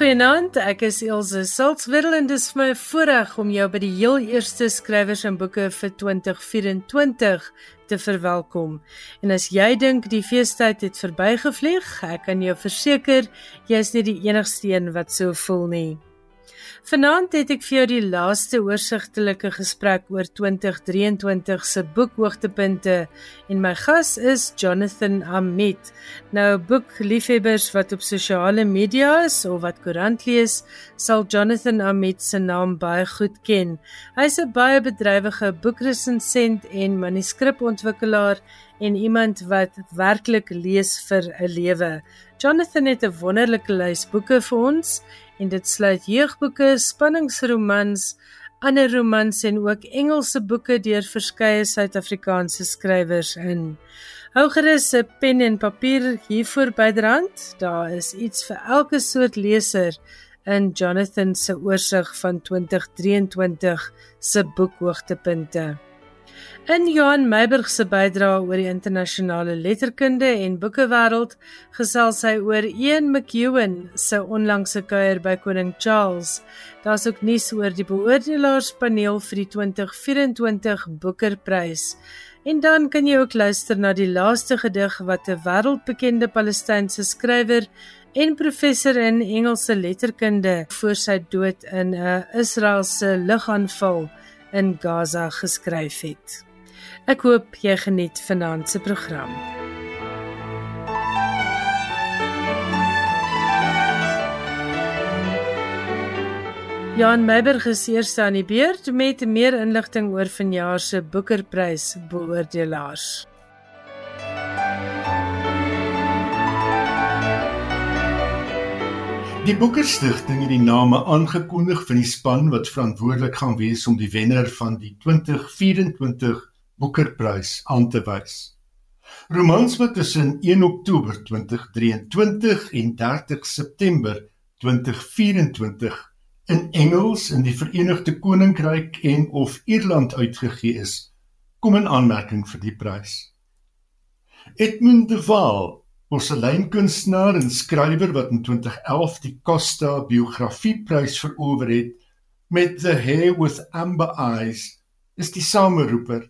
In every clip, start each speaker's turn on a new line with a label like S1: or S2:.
S1: Goeienaand, ek is Elsje Salzwetel en dis my voorreg om jou by die heel eerste skrywers en boeke vir 2024 te verwelkom. En as jy dink die feestyd het verbygevlieg, ek kan jou verseker, jy is nie die enigste een wat so voel nie. Vanaand het ek vir jou die laaste oorsigtelike gesprek oor 2023 se boekhoogtepunte en my gas is Jonathan Amit. Nou boekliefhebbers wat op sosiale media is of wat koerant lees, sal Jonathan Amit se naam baie goed ken. Hy's 'n baie bedrywige boekresensent en manuskripontwikkelaar en iemand wat werklik lees vir 'n lewe. Jonathan het 'n wonderlike lys boeke vir ons en dit sluit jeugboeke, spanningsromans, ander romans en ook Engelse boeke deur verskeie Suid-Afrikaanse skrywers in. Hou gerus 'n pen en papier hiervoor byderhand. Daar is iets vir elke soort leser in Jonathan se oorsig van 2023 se boekhoogtepunte. In Johan Meiburg se bydrae oor die internasionale letterkunde en boekewêreld gesels hy oor Ian McEwan se onlangse kuier by koning Charles. Daar's ook nuus oor die beoordelaarspaneel vir die 2024 Boekerprys. En dan kan jy ook luister na die laaste gedig wat 'n wêreldbekende Palestynse skrywer en professor in Engelse letterkunde voor sy dood in 'n Israeliese lugaanval in Gaza geskryf het. Ek hoop jy geniet vanaand se program. Jan Meiberg is eers aan die beurt met meer inligting oor vanjaar se Boekerprys beoordelaars.
S2: Die Boekerstigting het die name aangekondig van die span wat verantwoordelik gaan wees om die wenner van die 2024 Boekerprys aan te wys. Romans wat tussen 1 Oktober 2023 en 30 September 2024 in Engels in die Verenigde Koninkryk en of Ierland uitgegee is, kom in aanmerking vir die prys. Edmund de Waal, porseleinkunstenaar en skrywer wat in 2011 die Costa Biografieprys verower het met The Hair with Amber Eyes, is die sameroeper.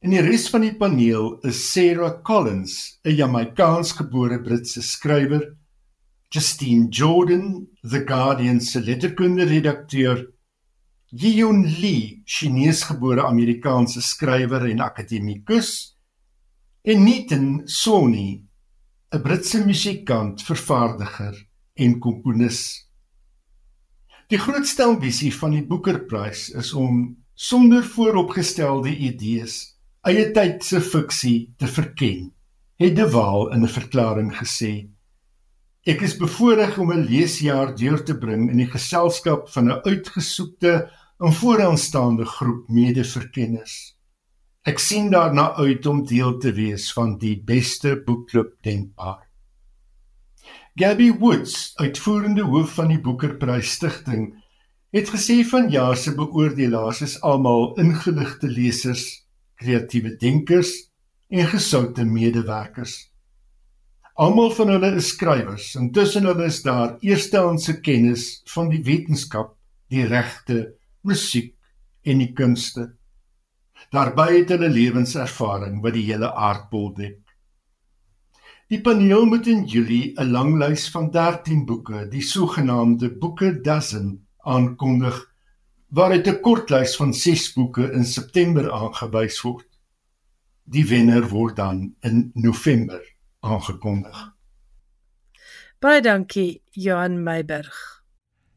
S2: En die res van die paneel is Sarah Collins, 'n Jamaikaans-gebore Britse skrywer, Justine Jordan, The Guardian se letterkunde-redakteur, Yiyun Li, Chinese-gebore Amerikaanse skrywer en akademikus, en Nitin Soni, 'n Britse musikant, vervaardiger en komponis. Die grootste ambisie van die Booker-prys is om sonder vooropgestelde idees eie tyd se fiksie te verken, het De Waal in 'n verklaring gesê. Ek is bevoorreg om 'n leesjaar deur te bring in die geselskap van 'n uitgesoekte en vooraanstaande groep mede-verkenners. Ek sien daarna uit om deel te wees van die beste boekklub denkbaar. Gabby Woods, uitvoerende hoof van die Boekerprys Stichting, het gesê van jaar se beoordelaars is almal ingeligte lesers kreatiewe denkers en gesoute medewerkers. Almal van hulle is skrywers. Intussen hulle is daar eerstehandse kennis van die wetenskap, die regte, musiek en die kunste. Daarby het hulle lewenservaring wat die hele aardbol dek. Die paneel moet in Julie 'n lang lys van 13 boeke, die sogenaamde Boeke Dozen, aankondig waaruit 'n kortlys van 6 boeke in September aangewys word. Die wenner word dan in November aangekondig.
S1: Baie dankie Johan Meiberg.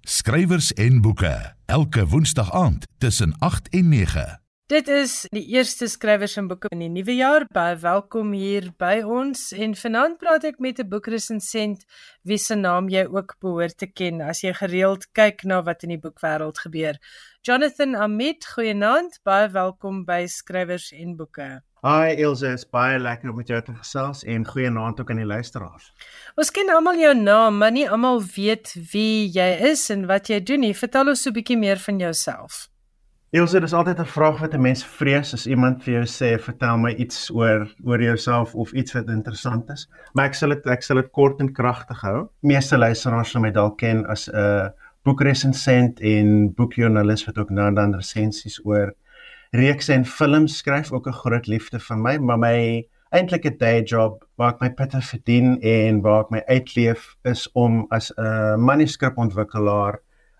S3: Skrywers en boeke elke woensdag aand tussen 8 en 9.
S1: Dit is die eerste skrywers en boeke in die nuwe jaar. Baie welkom hier by ons en vanaand praat ek met 'n boekresensent wie se naam jy ook behoort te ken as jy gereeld kyk na wat in die boekwêreld gebeur. Jonathan Amit, goeienaand. Baie welkom by Skrywers en Boeke.
S4: Hi Elsje, is baie lekker om met jou te gesels en goeienaand ook aan die luisteraars.
S1: Ons ken almal jou naam, maar nie almal weet wie jy is en wat jy doen nie. Vertel ons so 'n bietjie meer van jouself.
S4: Elsje, dis altyd 'n vraag wat 'n mens vrees as iemand vir jou sê, "Vertel my iets oor oor jouself of iets wat interessant is." Maar ek sal dit ek sal dit kort en kragtig hou. Meeste luisteraars sal my dalk ken as 'n uh, boekresensent en boekjoernalis wat ook nou en dan resensies oor reekse en films skryf, ook 'n groot liefde van my, maar my eintlike day job waar ek my pitte verdien en waar ek my uitleef is om as 'n manuskripontwikkelaar,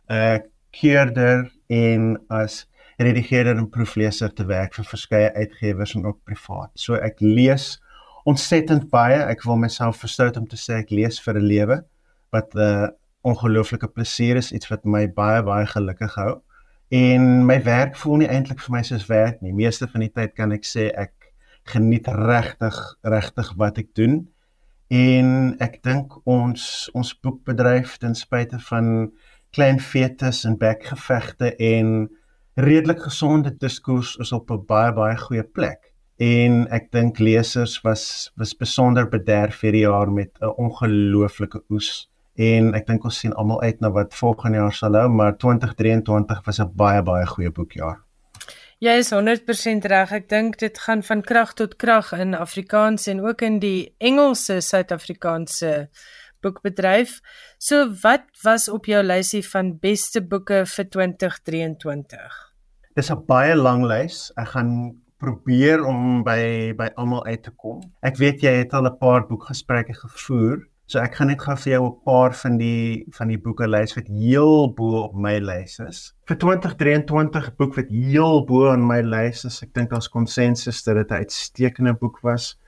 S4: 'n keerder en as redigeerder en proefleser te werk vir verskeie uitgewers en ook privaat. So ek lees ontsettend baie. Ek wil myself verstout om te sê ek lees vir 'n lewe wat 'n uh, ongelooflike plesier is, iets wat my baie baie gelukkig hou. En my werk voel nie eintlik vir my soos werk nie. Meeste van die tyd kan ek sê ek geniet regtig regtig wat ek doen. En ek dink ons ons boekbedryf ten spyte van klein fetes en bekgevegte en redelik gesonde diskurs is op 'n baie baie goeie plek. En ek dink lesers was was besonder bederf hierdie jaar met 'n ongelooflike oes. En ek dink ons sien almal uit na wat volgende jaar sal hou, maar 2023 was 'n baie baie goeie boekjaar.
S1: Jy is 100% reg. Ek dink dit gaan van krag tot krag in Afrikaans en ook in die Engelse Suid-Afrikaanse boekbedryf. So wat was op jou lysie van beste boeke vir 2023?
S4: Dis 'n baie lang lys. Ek gaan probeer om by by almal uit te kom. Ek weet jy het al 'n paar boekgesprekke gevoer, so ek gaan net gou vir jou 'n paar van die van die boeke lys wat heel bo op my lys is. Vir 2023 boek wat heel bo op my lys is. Ek dink daar's konsensus dat dit 'n uitstekende boek was.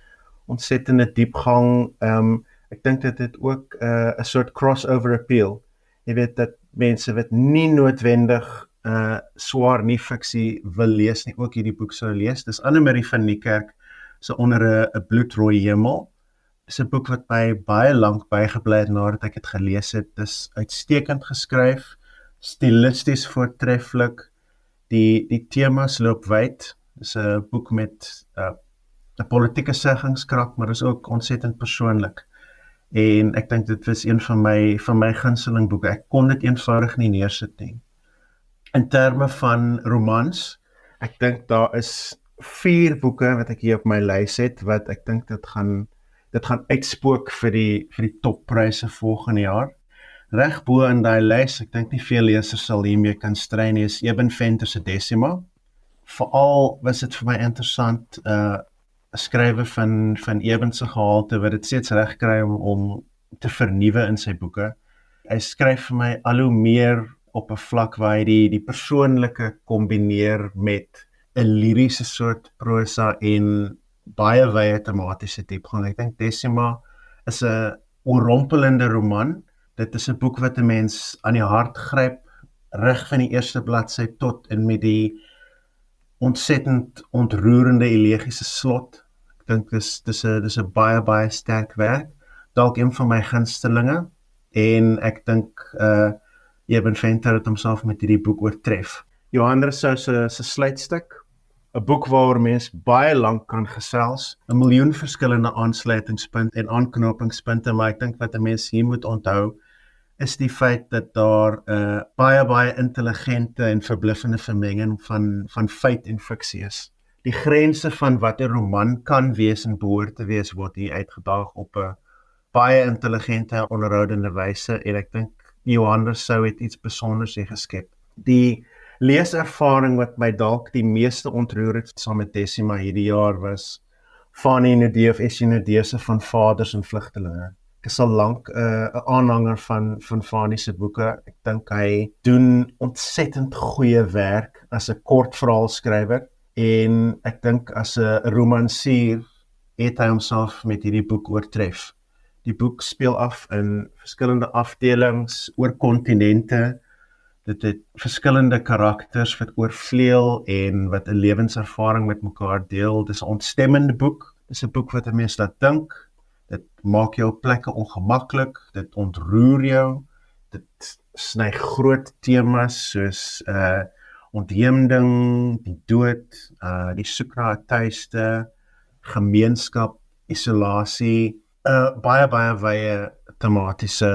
S4: Ontsettende diepgang. Ehm um, ek dink dit het ook 'n uh, 'n soort crossover appeal. Jy weet dat mense wat nie noodwendig uh swaar nie fiksie wil lees nie, ook hierdie boek sou lees. Dis Anne Marie van Niekerk se onder 'n 'n bloedrooi hemel. Dis 'n boek wat my baie lank bygebly het nadat ek dit gelees het. Dis uitstekend geskryf, stilisties voortreffelik. Die die temas loop wyd. Dis 'n boek met 'n uh, 'n politieke seggingskrag, maar is ook ontsettend persoonlik. En ek dink dit was een van my van my gunsteling boeke. Ek kon dit eenvoudig nie neersit nie in terme van romans. Ek dink daar is 4 boeke wat ek hier op my lys het wat ek dink dit gaan dit gaan uitspook vir die vir die toppryse volgende jaar. Reg bo in daai lys, ek dink nie veel lesers sal hiermee kan stry nie, is Eben Venter se Decima. Veral was dit vir my interessant uh skrywer van van Eben se gehalte wat dit steeds reg kry om om te vernuwe in sy boeke. Hy skryf vir my al hoe meer op 'n vlak waar hy die die persoonlike kombineer met 'n liriese soort prosa en baie wye tematiese diepgang. Ek dink Decima is 'n oorrompelende roman. Dit is 'n boek wat 'n mens aan die hart gryp reg van die eerste bladsy tot en met die ontsettend ontroerende elegiese slot. Dink dis dis 'n dis 'n baie baie sterk werk. Dalk een van my gunstelinge en ek dink uh Eben Venter het homself met hierdie boek oortref. Johannes Sou se se sluitstuk, 'n boek waaroor mens baie lank kan gesels, 'n miljoen verskillende aansluitingspunte en aanknopingspunte, maar ek dink wat 'n mens hier moet onthou is die feit dat daar 'n uh, baie baie intelligente en verbluffende vermenging van van feit en fiksie is. Die grense van wat 'n roman kan wees en behoort te wees word hier uitgedaag op 'n baie intelligente onderhoudende wyse en ek dink Johannes sou het iets spesiaals hier geskep. Die leeservaring wat my dalk die meeste ontroer het saam met Decima hierdie jaar was Fanny Nudee of Essie Nudee se van Vaders en Vlugtelinge. Ek is al lank 'n uh, aanhanger van van Fanny se boeke. Ek dink hy doen ontsettend goeie werk as 'n kortverhaalskrywer en ek dink as 'n romansier het hy homself met hierdie boek oortref. Die boek speel af in verskillende afdelings oor kontinente. Dit het verskillende karakters wat oorvleuel en wat 'n lewenservaring met mekaar deel. Dis 'n ontstemmende boek. Dis 'n boek wat 'n mens laat dink. Dit maak jou plekke ongemaklik, dit ontroer jou. Dit sny groot temas soos uh ontheemding, die dood, uh die soek na tuiste, gemeenskap, isolasie 'n uh, baie baie wye tematiese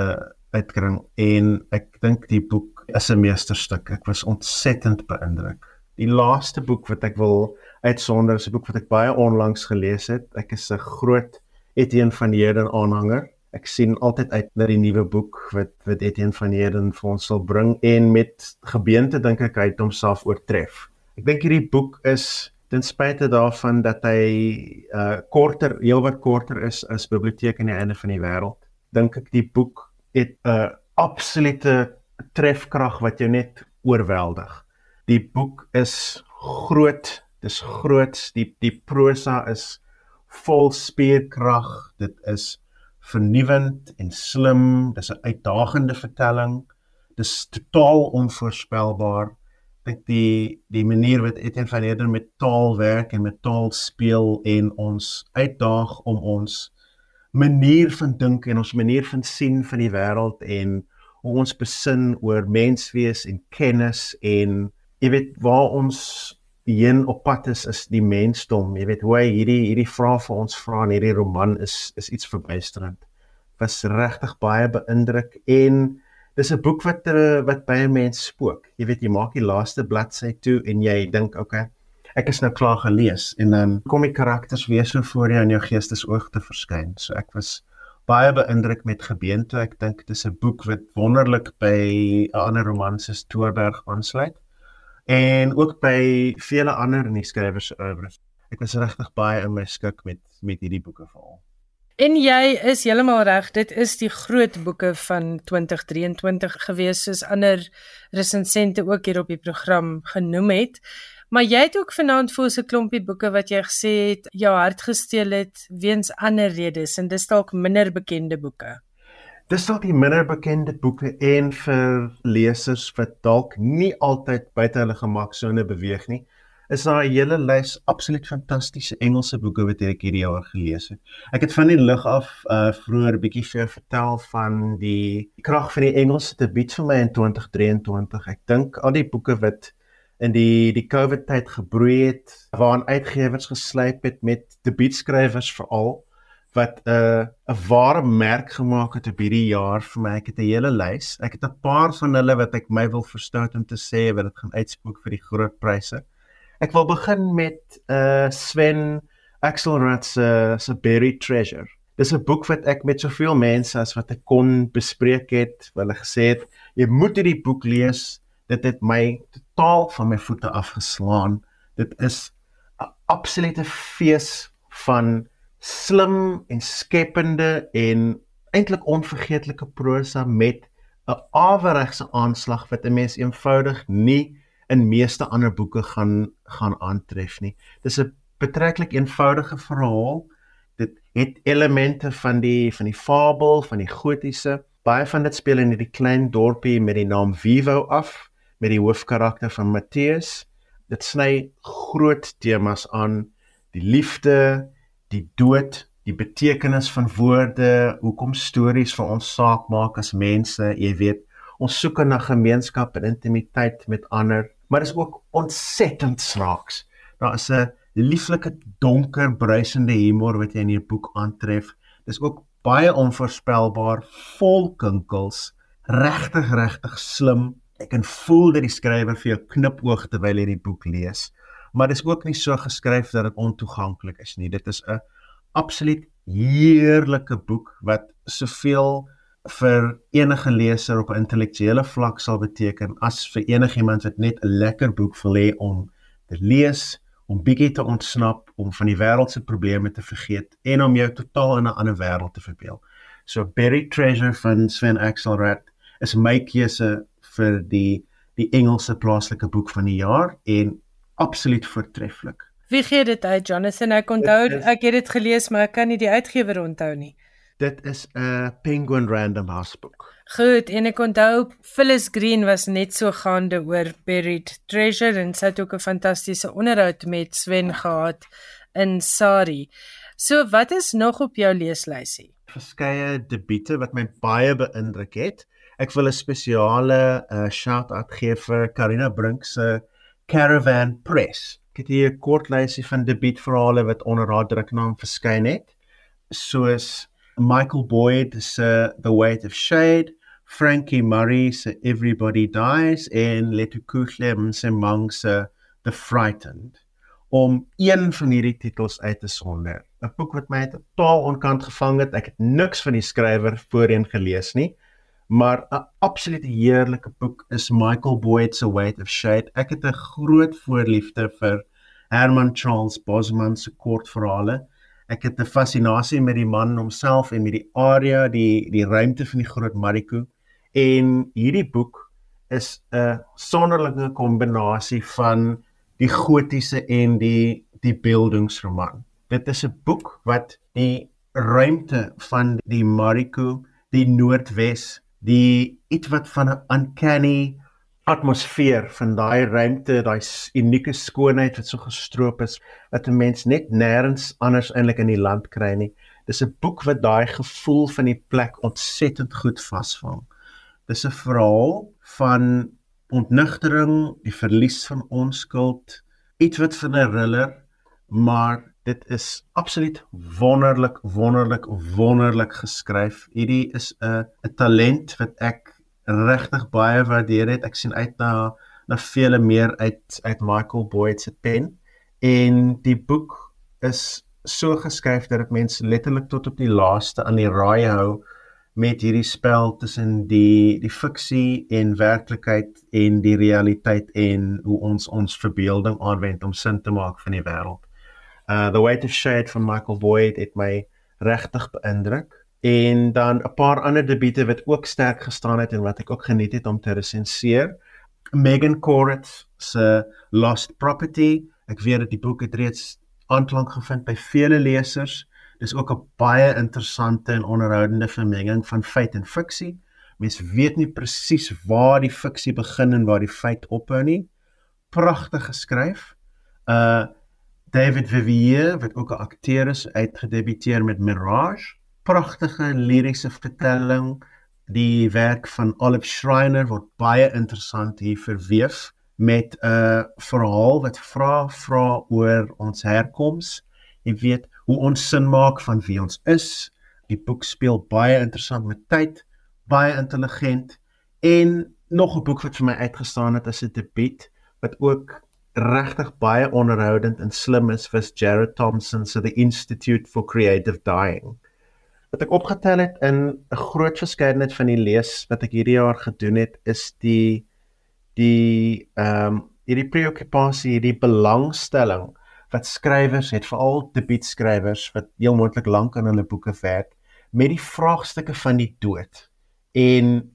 S4: uitkring en ek dink die boek is 'n meesterstuk. Ek was ontsettend beïndruk Die laaste boek wat ek wil uitsonder is 'n boek wat ek baie onlangs gelees het. Ek is 'n groot Etienne van Heerden aanhanger. Ek sien altyd uit na die nuwe boek wat wat Etienne van Heerden vir ons sal bring en met gebeente dink ek hy het homself oortref. Ek dink hierdie boek is ten spyte daarvan dat hy uh korter, heelwat korter is as Biblioteek aan die einde van die wêreld, dink ek die boek het 'n uh, absolute trefkrag wat jou net oorweldig. Die boek is groot, dis groot, die die prosa is vol spierkrag, dit is vernuwend en slim, dis 'n uitdagende vertelling. Dis totaal onvoorspelbaar dink die die manier wat Etienne van Heerden met taal werk en met taal speel en ons uitdaag om ons manier van dink en ons manier van sien van die wêreld en hoe ons besin oor menswees en kennis en jy weet waar ons heen op pad is is die mensdom jy weet hoe hy hierdie hierdie vrae vir ons vra in hierdie roman is is iets verbuisterend was regtig baie beïndruk en dis 'n boek wat uh, wat baie mense spook. Jy weet jy maak die laaste bladsy toe en jy dink, "Oké, okay, ek is nou klaar gelees." En dan kom die karakters weer so voor jou in jou geestesoog te verskyn. So ek was baie beïndruk met gebeente. Ek dink dis 'n boek wat wonderlik by 'n ander roman soos Toorberg aansluit en ook by vele ander in die skrywers se oeuvre. Ek was regtig baie in my skik met met hierdie boeke veral.
S1: En jy is heeltemal reg, dit is die groot boeke van 2023 gewees soos ander resensente ook hier op die program genoem het. Maar jy het ook vanaand vir ons 'n klompie boeke wat jy gesê het jou hart gesteel het weens ander redes en dis dalk minder bekende boeke.
S4: Dis dalk die minder bekende boeke en vir lesers wat dalk nie altyd buite hulle gemaksone beweeg nie is daar 'n hele lys absoluut fantastiese Engelse boeke wat ek hierdie jaar gelees het. Ek het van die lig af uh vroeër bietjie vir vertel van die krag van die Engelse debuut vir my in 2023. Ek dink al die boeke wat in die die COVID tyd gebroei het, waaraan uitgewers geslyp het met debuutskrywers veral wat 'n uh, 'n ware merk gemaak het op hierdie jaar vir my. Ek het 'n hele lys. Ek het 'n paar van hulle wat ek my wil verstout om te sê wat dit gaan uitspook vir die groot pryse. Ek wil begin met uh Sven Axelrod se se Buried Treasure. Dis 'n boek wat ek met soveel mense as wat ek kon bespreek het, hulle gesê het, jy moet hierdie boek lees. Dit het my totaal van my voete afgeslaan. Dit is 'n absolute fees van slim en skepende en eintlik onvergeetlike prosa met 'n aweregse aanslag wat 'n mens eenvoudig nie in meeste ander boeke gaan gaan aantref nie. Dis 'n betreklik eenvoudige verhaal. Dit het elemente van die van die fabel, van die gotiese. Baie van dit speel in hierdie klein dorpie met die naam Vivo af met die hoofkarakter van Matteus. Dit sny groot temas aan die liefde, die dood, die betekenis van woorde, hoekom stories vir ons saak maak as mense, jy weet, ons soek na gemeenskap en intimiteit met ander maar is ook ontsettend snaaks. Daar is 'n lieflike donker bruisende humor wat jy in die boek aantref. Dis ook baie onvoorspelbaar, vol kinkels, regtig regtig slim. Ek kan voel dat die skrywer vir jou knipoog terwyl jy die boek lees. Maar dis ook nie so geskryf dat dit ontoeganklik is nie. Dit is 'n absoluut heerlike boek wat soveel vir enige leser op 'n intellektuele vlak sal beteken as vir enigiemand wat net 'n lekker boek wil hê om te lees, om bietjie te ontsnap, om van die wêreld se probleme te vergeet en om jou totaal in 'n ander wêreld te verbeel. So Buried Treasure van Sven Axelrod is my keuse vir die die Engelse plaaslike boek van die jaar en absoluut voortreffelik.
S1: Wie gee dit uit Jonathan? Ek onthou ek het dit gelees, maar ek kan nie die uitgewer onthou nie.
S4: Dit is 'n Penguin Random House boek.
S1: Goed, en ek onthou Phyllis Green was net so gaande oor Buried Treasure en sy het ook 'n fantastiese onderhoud met Sven gehad in Sari. So, wat is nog op jou leeslysie?
S4: Verskeie debiete wat my baie beïndruk het. Ek wil 'n spesiale uh, shout-out gee vir Karina Brink se Caravan Press. Ek het hier 'n kort lysie van debietverhale wat onder haar druknaam verskyn het. Soos Michael Boyd se The Weight of Shade, Frankie Murray se Everybody Dies en Letukuhle Msemang se The Frightened om een van hierdie titels uit te sonder. 'n Boek wat my totaal onkant gevang het. Ek het niks van die skrywer voorheen gelees nie, maar 'n absolute heerlike boek is Michael Boyd se Weight of Shade. Ek het 'n groot voorliefde vir Herman Charles Bosman se kortverhale. Ek het 'n fascinasie met die man homself en met die area, die die ruimte van die Groot Mariko en hierdie boek is 'n sonderlinge kombinasie van die gotiese en die die beeldingsroman. Dit is 'n boek wat die ruimte van die Mariko, die Noordwes, die iets wat van 'n uncanny atmosfeer van daai ruimte, daai unieke skoonheid wat so gestroop is dat 'n mens net nêrens anders eintlik in die land kry nie. Dis 'n boek wat daai gevoel van die plek ontsettend goed vasvang. Dis 'n verhaal van ontnugtering, die verlies van onskuld, iets wat van 'n thriller, maar dit is absoluut wonderlik, wonderlik, wonderlik geskryf. Hierdie is 'n 'n talent wat ek regtig baie waardeer het. Ek sien uit na na vele meer uit uit Michael Boyd se pen en die boek is so geskryf dat dit mense letterlik tot op die laaste aan die raai hou met hierdie spel tussen die die fiksie en werklikheid en die realiteit en hoe ons ons verbeelding aanwend om sin te maak van die wêreld. Uh The Weight of Shade van Michael Boyd het my regtig beïndruk en dan 'n paar ander debiete wat ook sterk gestaan het en wat ek ook geniet het om te resenseer. Megan Coret se Lost Property. Ek weet dat die boek het reeds aanklank gevind by vele lesers. Dis ook 'n baie interessante en onderhoudende vermenging van feit en fiksie. Mens weet nie presies waar die fiksie begin en waar die feit ophou nie. Pragtig geskryf. Uh David Vivier wat ook 'n akteur is, uitgedebuteer met Mirage. Pragtige liriese vertelling. Die werk van Olive Schreiner word baie interessant hier verweef met 'n uh, verhaal wat vra vra oor ons herkoms. Jy weet, hoe ons sin maak van wie ons is. Die boek speel baie interessant met tyd, baie intelligent en nog 'n boek wat vir my uitgestaan het as 'n debuut wat ook regtig baie onderhoudend en slim is vir Jared Thompson se The Institute for Creative Dying. Wat ek opgetel het in 'n groot verskeidenheid van die lees wat ek hierdie jaar gedoen het, is die die ehm um, hierdie preoccupasie, hierdie belangstelling wat skrywers het veral debuutskrywers wat heel moontlik lank aan hulle boeke werk met die vraagstukke van die dood en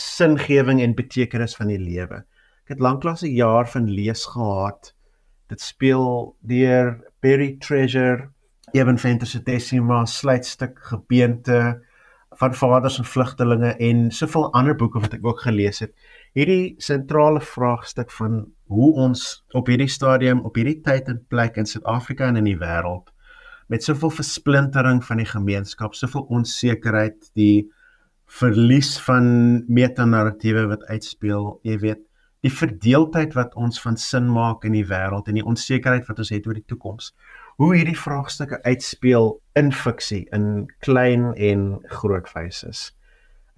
S4: singewing en betekenis van die lewe. Ek het lanklaas 'n jaar van lees gehad. Dit speel deur Barry Treasure, Evan Venter se Decima, sluitstuk gebeente van vaders en vlugtelinge en soveel ander boeke wat ek ook gelees het hierdie sentrale vraagstuk van hoe ons op hierdie stadium op hierdie tyd en plek in Suid-Afrika en in die wêreld met soveel versplintering van die gemeenskap, soveel onsekerheid, die verlies van metanarratiewe wat uitspeel, jy weet, die verdeeldheid wat ons van sin maak in die wêreld en die onsekerheid wat ons het oor die toekoms. Hoe hierdie vraagstukke uitspeel in fiksie in klein en groot fases.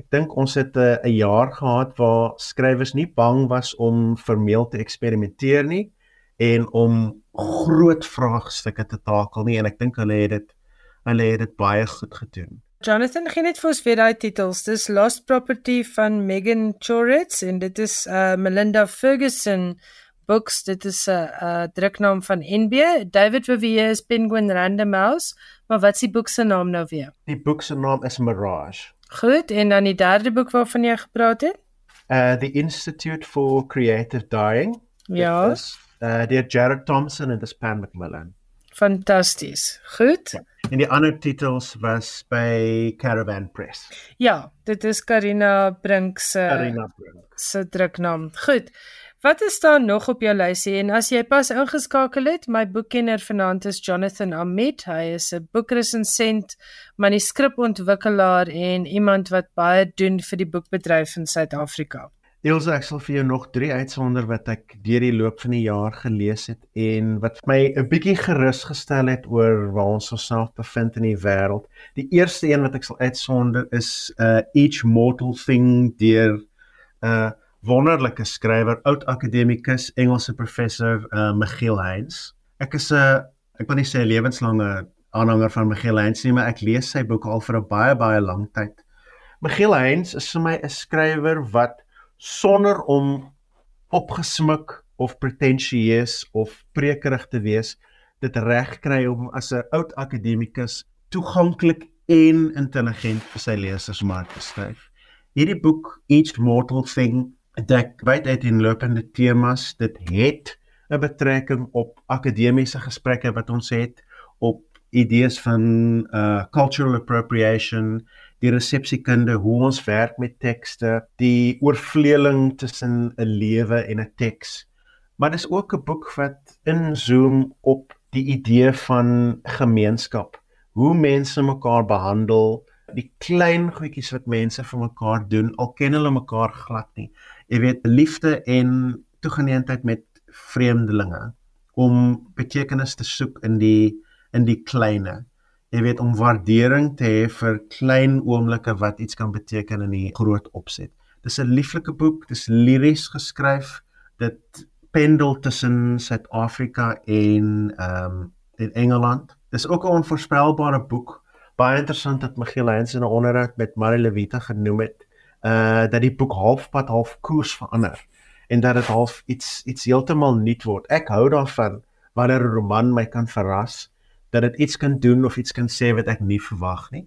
S4: Ek dink ons het eh, 'n uh, jaar gehad waar skrywers nie bang was om vermeel te eksperimenteer nie en om groot vraagstukke te takel nie en ek dink hulle het dit hulle het dit baie goed gedoen.
S1: Jonathan, gee net vir ons weer daai titels. Dis Lost Property van Megan Choritz en dit is uh Melinda Ferguson books. Dit is 'n uh, uh, druknaam van NB. David Vivier is Penguin Random House. Maar wat is die boek se naam nou weer?
S4: Die boek se naam is Mirage.
S1: Goed, en dan die derde boek waarvan jy gepraat het?
S4: Uh The Institute for Creative Dying.
S1: Ja.
S4: Is, uh deur Jared Thompson en dis Pan Macmillan.
S1: Fantasties. Goed. Ja.
S4: En die ander titels was by Caravan Press.
S1: Ja, dit is Karina Brink se
S4: Karina Brink
S1: se druknaam. Goed. Wat is daar nog op jou lysie en as jy pas ingeskakel het, my boekkenner vanaand is Jonathan Ahmed. Hy is 'n boekresensent, manuskripontwikkelaar en iemand wat baie doen vir die boekbedryf in Suid-Afrika.
S4: Elsa, ek sal vir jou nog 3 uitsonder wat ek deur die loop van die jaar gelees het en wat my 'n bietjie gerus gestel het oor waar ons osself bevind in die wêreld. Die eerste een wat ek sal uitsonder is uh Each Mortal Thing deur uh wonderlike skrywer, oud akademikus, Engelse professor uh, Michiel Heinz. Ek is 'n uh, ek wil nie sê 'n lewenslange aanhanger van Michiel Heinz nie, maar ek lees sy boeke al vir 'n baie baie lang tyd. Michiel Heinz is vir my 'n skrywer wat sonder om opgesmik of pretensieus of prekerig te wees, dit reg kry om as 'n oud akademikus toeganklik en intelligent vir sy lesers maar te skryf. Hierdie boek Each Mortal Thing dek wyd uit in lopende temas. Dit het 'n betrekking op akademiese gesprekke wat ons het op idees van uh cultural appropriation, die resepsiekunde, hoe ons werk met tekste, die oorvleeling tussen 'n lewe en 'n teks. Maar dis ook 'n boek wat inzoom op die idee van gemeenskap, hoe mense mekaar behandel, die klein goedjies wat mense vir mekaar doen, al ken hulle mekaar glad nie. Jy weet liefde en toegeneentheid met vreemdelinge om betekenis te soek in die in die kleine jy weet om waardering te hê vir klein oomblikke wat iets kan beteken in die groot opset. Dis 'n lieflike boek dis liries geskryf. Dit pendel tussen Suid-Afrika en ehm um, in Engeland. Dis ook 'n onvoorspelbare boek. Baie interessant dat Miguel Heinz in 'n onderhoud met Marie Levita genoem het uh dat die boek halfpad half koers verander en dat dit half iets iets heeltemal nuut word. Ek hou daarvan wanneer 'n roman my kan verras, dat dit iets kan doen of iets kan sê wat ek nie verwag nie.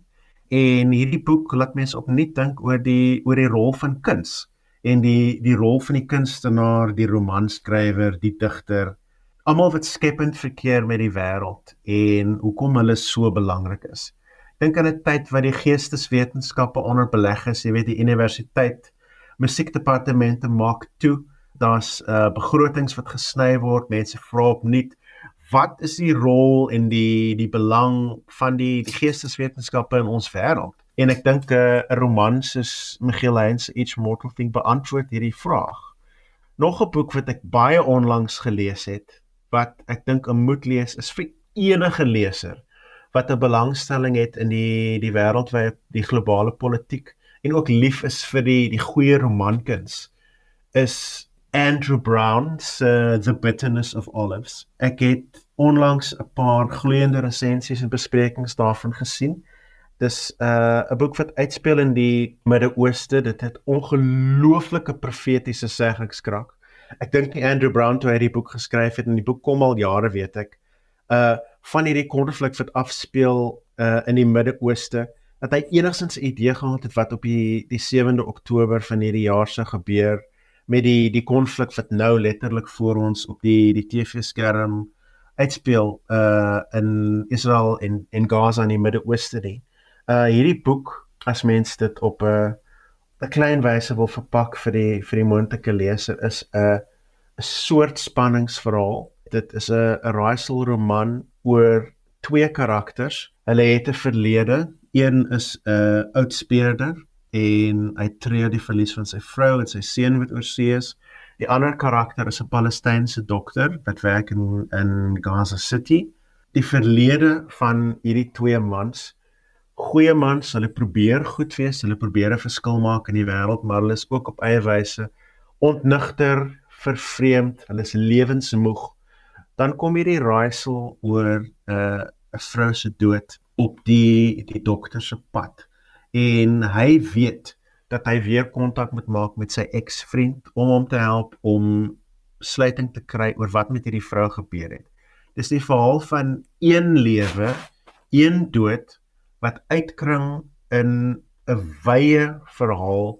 S4: En hierdie boek laat mense opnuut dink oor die oor die rol van kuns en die die rol van die kunstenaar, die romanskrywer, die digter, almal wat skepend verkeer met die wêreld en hoekom hulle so belangrik is dink aan 'n tyd wat die geesteswetenskappe onder beleg is, jy weet die universiteit musiekdepartemente maak toe. Daar's uh begrotings wat gesny word. Mense vra opnuut wat is die rol en die die belang van die, die geesteswetenskappe in ons wêreld? En ek dink 'n uh, roman soos Miguel Heinz Each Mortal Thing beantwoord hierdie vraag. Nog 'n boek wat ek baie onlangs gelees het wat ek dink 'n moet lees is vir enige leser wat 'n belangstelling het in die die wêreldwye die globale politiek en ook lief is vir die die goeie romankuns is Andrew Brown se uh, The Bitterness of Olives. Ek het onlangs 'n paar gloeiende resensies en besprekings daarvan gesien. Dis 'n uh, boek wat uitspeel in die Midde-Ooste. Dit het ongelooflike profetiese seggingskrag. Ek dink nie Andrew Brown toe hy die boek geskryf het en die boek kom al jare weet ek. Uh van hierdie konflik wat afspeel uh in die Midde-Ooste dat hy enigstens 'n idee gehad het wat op die die 7de Oktober van hierdie jaar sou gebeur met die die konflik wat nou letterlik voor ons op die die TV-skerm uitspeel uh in Israel en en Gaza in die Midde-Ooste nie. Uh hierdie boek as mens dit op 'n uh, 'n klein wyse wil verpak vir die vir die moontlike leser is 'n uh, 'n soort spanningsverhaal. Dit is 'n 'n raaisel roman oor twee karakters. Hulle het 'n verlede. Een is 'n uh, oud speurder en hy tree die verlies van sy vrou en sy seun wat oorsee is. Die ander karakter is 'n Palestynse dokter wat werk in in Gaza City. Die verlede van hierdie twee mans, goeie mans, hulle probeer goed wees, hulle probeer 'n verskil maak in die wêreld, maar hulle is ook op eie wyse ontnigter, vervreemd, hulle is lewensmoeg dan kom hierdie raaisel oor 'n uh, 'n vrou se dood op die die dokter se pad en hy weet dat hy weer kontak moet maak met sy eksvriend om hom te help om sluiting te kry oor wat met hierdie vrou gebeur het. Dis die verhaal van een lewe, een dood wat uitkring in 'n wye verhaal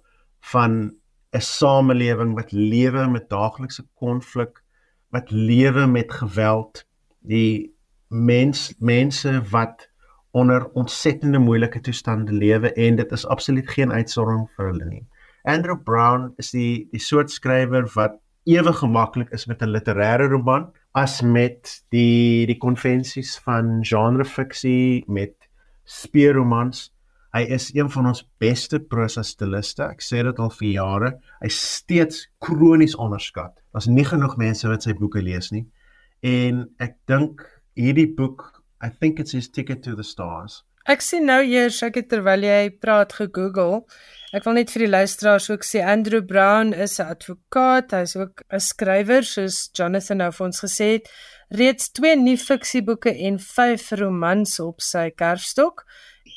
S4: van 'n samelewing wat lewe met daaglikse konflik wat lewe met geweld, die mens mense wat onder ontsettende moeilike toestande lewe en dit is absoluut geen uitsondering vir hulle nie. Andrew Brown is die die soort skrywer wat ewe gemaklik is met 'n literêre roman as met die die konvensies van genre fiksie met speurromans. Hy is een van ons beste prosa stiliste. Ek sê dit al vir jare. Hy steeds kronies onderskat. Daar's nie genoeg mense wat sy boeke lees nie. En ek dink hierdie boek, I think it's his ticket to the stars.
S1: Ek sien nou eers ek het terwyl jy praat gegoogel. Ek wil net vir die luisteraars ook sê Andrew Brown is 'n advokaat, hy's ook 'n skrywer soos Jonathan nou vir ons gesê het. Reeds twee nuwe fiksieboeke en 5 romans op sy kerfstok.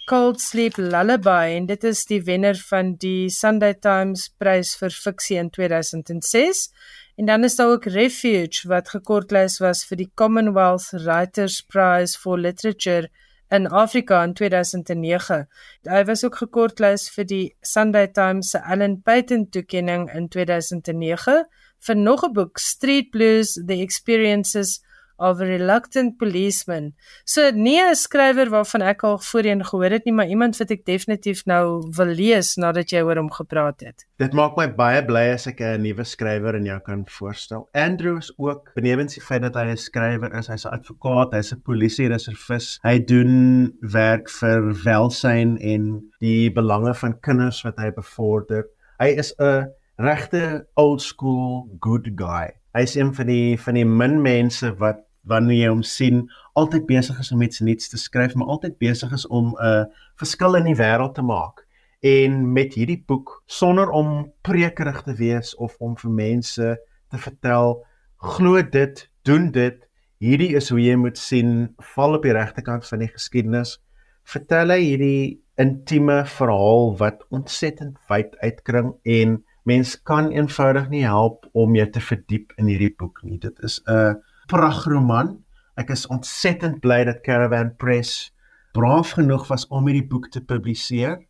S1: Cold Sleep Lullaby en dit is die wenner van die Sunday Times prys vir fiksie in 2006. En dan is daar ook Refuge wat gekortlys was vir die Commonwealth Writers Prize for Literature in Afrika in 2009. Hy was ook gekortlys vir die Sunday Times se Allen Patent toekenning in 2009 vir nog 'n boek Street Blues: The Experiences of Reluctant Policeman. So nie 'n skrywer waarvan ek al voorheen gehoor het nie, maar iemand wat ek definitief nou wil lees nadat jy oor hom gepraat het.
S4: Dit maak my baie bly as ek 'n nuwe skrywer in jou kan voorstel. Andrew is ook benewens die feit dat hy 'n skrywer is, hy's 'n advokaat, hy's 'n polisiereservis. Hy doen werk vir welsyn en die belange van kinders wat hy bevorder. Hy is 'n regte old school good guy. Hy's een van die van die min mense wat wanneer jy hom sien, altyd besig is om iets nuuts te skryf, maar altyd besig is om 'n uh, verskil in die wêreld te maak. En met hierdie boek, sonder om prekerig te wees of om vir mense te vertel, glo dit, doen dit, hierdie is hoe jy moet sien, val op die regte kant van die geskiedenis. Vertel hy hierdie intieme verhaal wat ontsettend wyd uitkring en mens kan eenvoudig nie help om jou te verdiep in hierdie boek nie. Dit is 'n pragroman. Ek is ontsettend bly dat Caravan Press braaf genoeg was om hierdie boek te publiseer.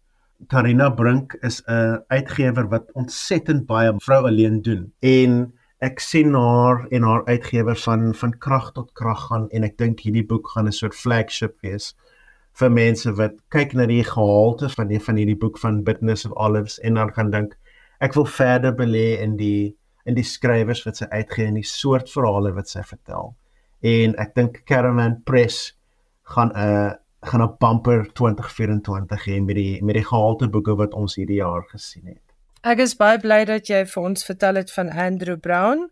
S4: Karina Brink is 'n uitgewer wat ontsettend baie vrou alleen doen en ek sien haar en haar uitgewer van van krag tot krag gaan en ek dink hierdie boek gaan 'n soort flagship wees vir mense wat kyk na die gehalte van die van hierdie boek van Business of Olives en dan gaan dink ek wil verder belê in die in die skrywers wat sy uitgee en die soort verhale wat sy vertel. En ek dink Caravan Press gaan 'n uh, gaan 'n bumper 2024 hê met die met die gehalte boeke wat ons hierdie jaar gesien het.
S1: Ek is baie bly dat jy vir ons vertel het van Andrew Brown.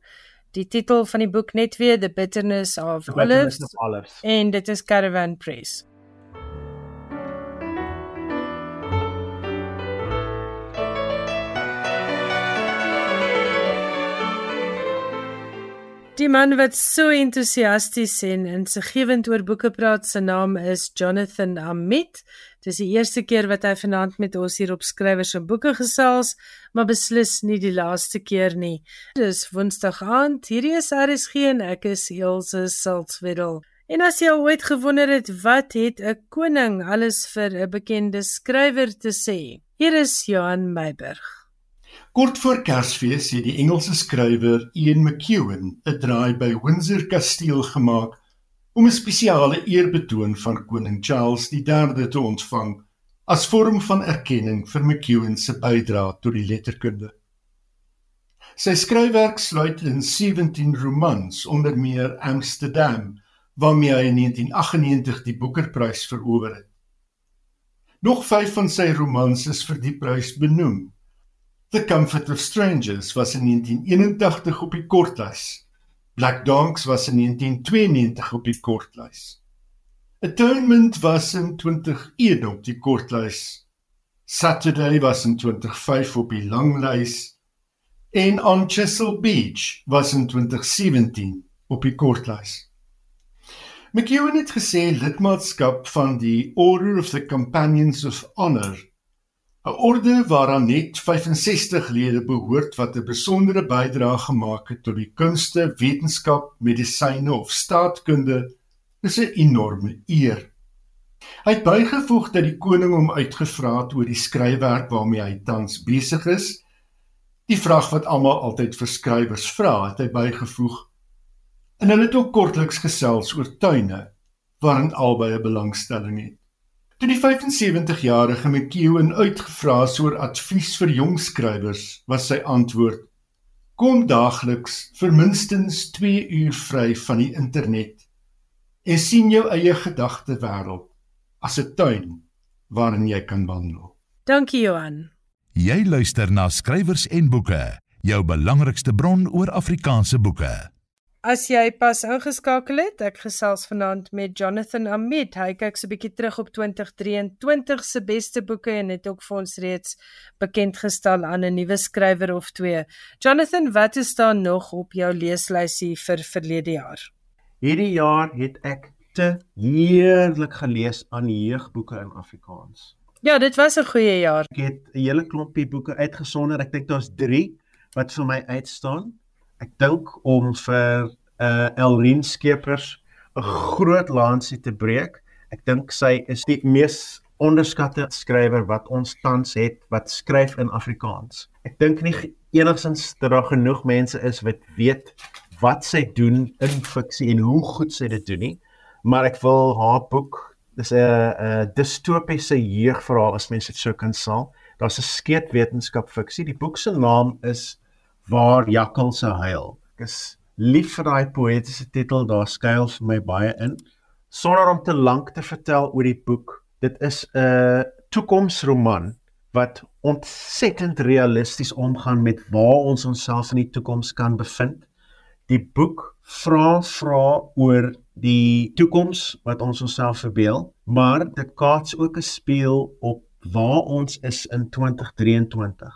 S1: Die titel van die boek net weer The Bitterness of Olives. En dit is Caravan Press. Die man wat so entoesiasties en insiggewend oor boeke praat, se naam is Jonathan Amit. Dis die eerste keer wat hy vanaand met ons hier op skrywers en boeke gesels, maar beslis nie die laaste keer nie. Dis Woensdag aand. Hierdie is RSG en ek is Elsje Salzwetel. En as jy ooit gewonder het wat het 'n koning alles vir 'n bekende skrywer te sê? Hier is Johan Meiburg.
S2: Kort voor Kersfees het die Engelse skrywer Ian McEwan 'n draai by Windsor Kasteel gemaak om 'n spesiale eerbetoon van koning Charles III te ontvang as vorm van erkenning vir McEwan se bydrae tot die letterkunde. Sy skryfwerk sluit in 17 romans onder meer Amsterdam waarmee hy in 1998 die Booker-prys verower het. Nog 5 van sy romans is vir die prys benoem. The Comfort of Strangers was in 1981 op die kortlys. Black Dogs was in 1992 op die kortlys. Atonement was in 2001 op die kortlys. Saturday was in 2005 op die langlys en On Chesil Beach was in 2017 op die kortlys. McEwen het gesê lidmaatskap van die Order of the Companions of Honor 'n orde waaraan net 65 lede behoort wat 'n besondere bydrae gemaak het tot die kunste, wetenskap, medisyne of staatkunde, is 'n enorme eer. Hy het bygevoeg dat die koning hom uitgevra het oor die skryfwerk waarmee hy tans besig is. Die vraag wat almal altyd vir skrywers vra, het hy bygevoeg. En hulle het ook kortliks gesels oor tuine waarin albei 'n belangstelling het. Toe die 75-jarige McEwen uitgevra is oor advies vir jong skrywers, was sy antwoord: Kom daagliks vir minstens 2 uur vry van die internet en sien jou eie gedagte wêreld as 'n tuin waarin jy kan wandel.
S1: Dankie Johan.
S3: Jy luister na skrywers en boeke, jou belangrikste bron oor Afrikaanse boeke.
S1: As jy pas ingeskakel het, ek gesels vanaand met Jonathan Ahmed. Hy kyk so 'n bietjie terug op 2023 se beste boeke en het ook vir ons reeds bekend gestel aan 'n nuwe skrywer of twee. Jonathan, wat is daar nog op jou leeslysie vir verlede jaar?
S4: Hierdie jaar het ek te heerlik gelees aan jeugboeke in Afrikaans.
S1: Ja, dit was 'n goeie jaar.
S4: Ek het 'n hele klompie boeke uitgesonder. Ek dink daar's 3 wat vir my uitstaan ek dink om vir uh Elrien Skeepers 'n groot lansie te breek. Ek dink sy is die mees onderskatte skrywer wat ons tans het wat skryf in Afrikaans. Ek dink nie enigsins dat daar genoeg mense is wat weet wat sy doen in fiksie en hoe goed sy dit doen nie. Maar ek wil haar boek, dis 'n 'n distopiese jeugverhaal as mens dit sou kan sê. Daar's 'n skeet wetenskap fiksie. Die boek se naam is waar jakkalse huil. Ek is lief vir daai poëtiese titel, daar skuil vir my baie in. Sonder om te lank te vertel oor die boek, dit is 'n toekomsroman wat ontsettend realisties omgaan met waar ons onsself in die toekoms kan bevind. Die boek vra vra oor die toekoms wat ons onsself verbeel, maar dit kaats ook 'n speel op waar ons is in 2023.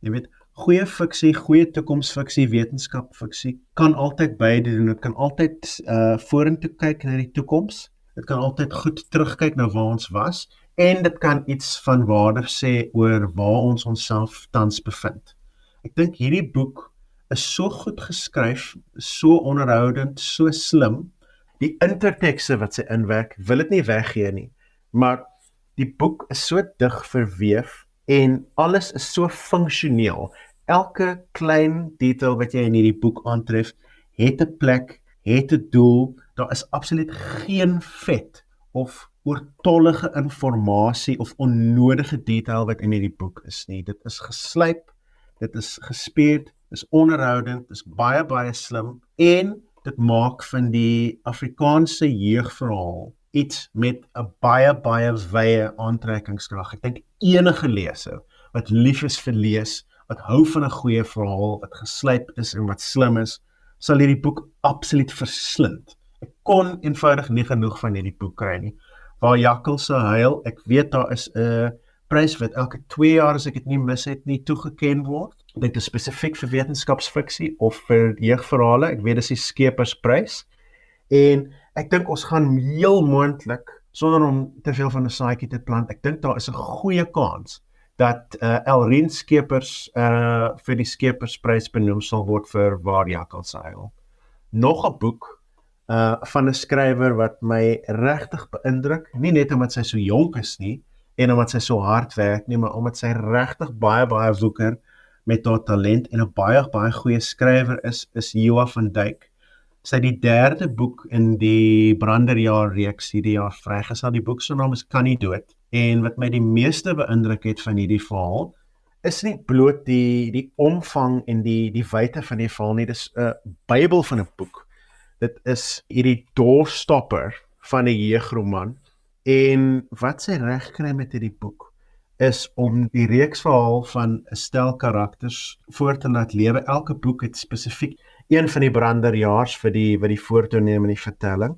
S4: Jy weet, goeie fiksie, goeie toekomsfiksie, wetenskapfiksie kan altyd beide doen. Dit kan altyd uh vorentoe kyk na die toekoms. Dit kan altyd goed terugkyk na waar ons was en dit kan iets van waarde sê oor waar ons onsself tans bevind. Ek dink hierdie boek is so goed geskryf, so onderhoudend, so slim. Die intertekste wat sy inwerk, wil dit nie weggee nie. Maar die boek is so dig verweef en alles is so funksioneel. Elke klein detail wat jy in hierdie boek aantref, het 'n plek, het 'n doel. Daar is absoluut geen vet of oortollige inligting of onnodige detail wat in hierdie boek is nie. Dit is geslyp, dit is gespierd, dit is onderhoudend, dit is baie baie slim en dit maak van die Afrikaanse jeugverhaal iets met 'n baie baie wye aantrekkingskrag. Ek dink enige leser wat lief is vir lees, wat hou van 'n goeie verhaal, wat geslyp is en wat slim is, sal hierdie boek absoluut verslind. Ek kon eenvoudig nie genoeg van hierdie boek kry nie. Waar jakkals se huil, ek weet daar is 'n prys wat elke 2 jaar as ek dit nie mis het nie toegeken word. Dit is spesifiek vir wetenskapsfiksie of vir jeugverhale. Ek weet dis die Skepersprys. En ek dink ons gaan heel moontlik sonder om te veel van 'n saadjie te plant. Ek dink daar is 'n goeie kans dat uh, Elrien Skeepers uh vir die Skepersprys benoem sal word vir Waar Jakkals Seil. Nog 'n boek uh van 'n skrywer wat my regtig beïndruk, nie net omdat sy so jonk is nie en omdat sy so hard werk nie, maar omdat sy regtig baie baie woeker met haar talent en 'n baie baie goeie skrywer is, is Joa van Duyk sy die derde boek in die Branderjaar reeks hierdie jaar vrygestel. Die boek se naam is Kan nie dood en wat my die meeste beïndruk het van hierdie verhaal is nie bloot die die omvang en die die wyte van die verhaal nie. Dis 'n Bybel van 'n boek. Dit is hierdie doorstopper van 'n jeugroman en wat sy reg kry met hierdie boek is om die reeks verhaal van 'n stel karakters voor te laat lewe. Elke boek het spesifiek een van die branderjaars vir die wat die voortoeneem in die vertelling.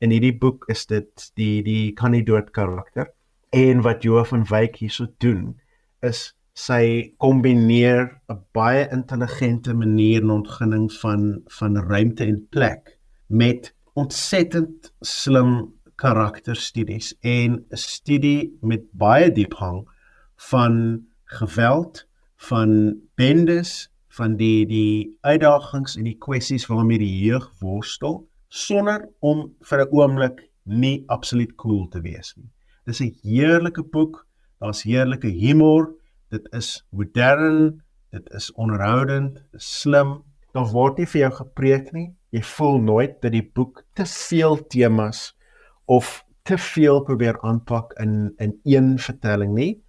S4: In hierdie boek is dit die die kandidaat karakter en wat Johan van Wyk hierso doen is sy kombineer 'n baie intelligente manier en ontginning van van ruimte en plek met ontsettend slim karakterstudies en 'n studie met baie diepgang van geweld, van bendes van die die uitdagings en die kwessies waarmee die jeug worstel sonder om vir 'n oomblik nie absoluut cool te wees nie. Dis 'n heerlike boek. Daar's heerlike humor. Dit is modern, dit is onderhoudend, is slim. Daar word nie vir jou gepreek nie. Jy voel nooit dat die boek te veel temas of te veel probeer aanpak in in een vertelling nie.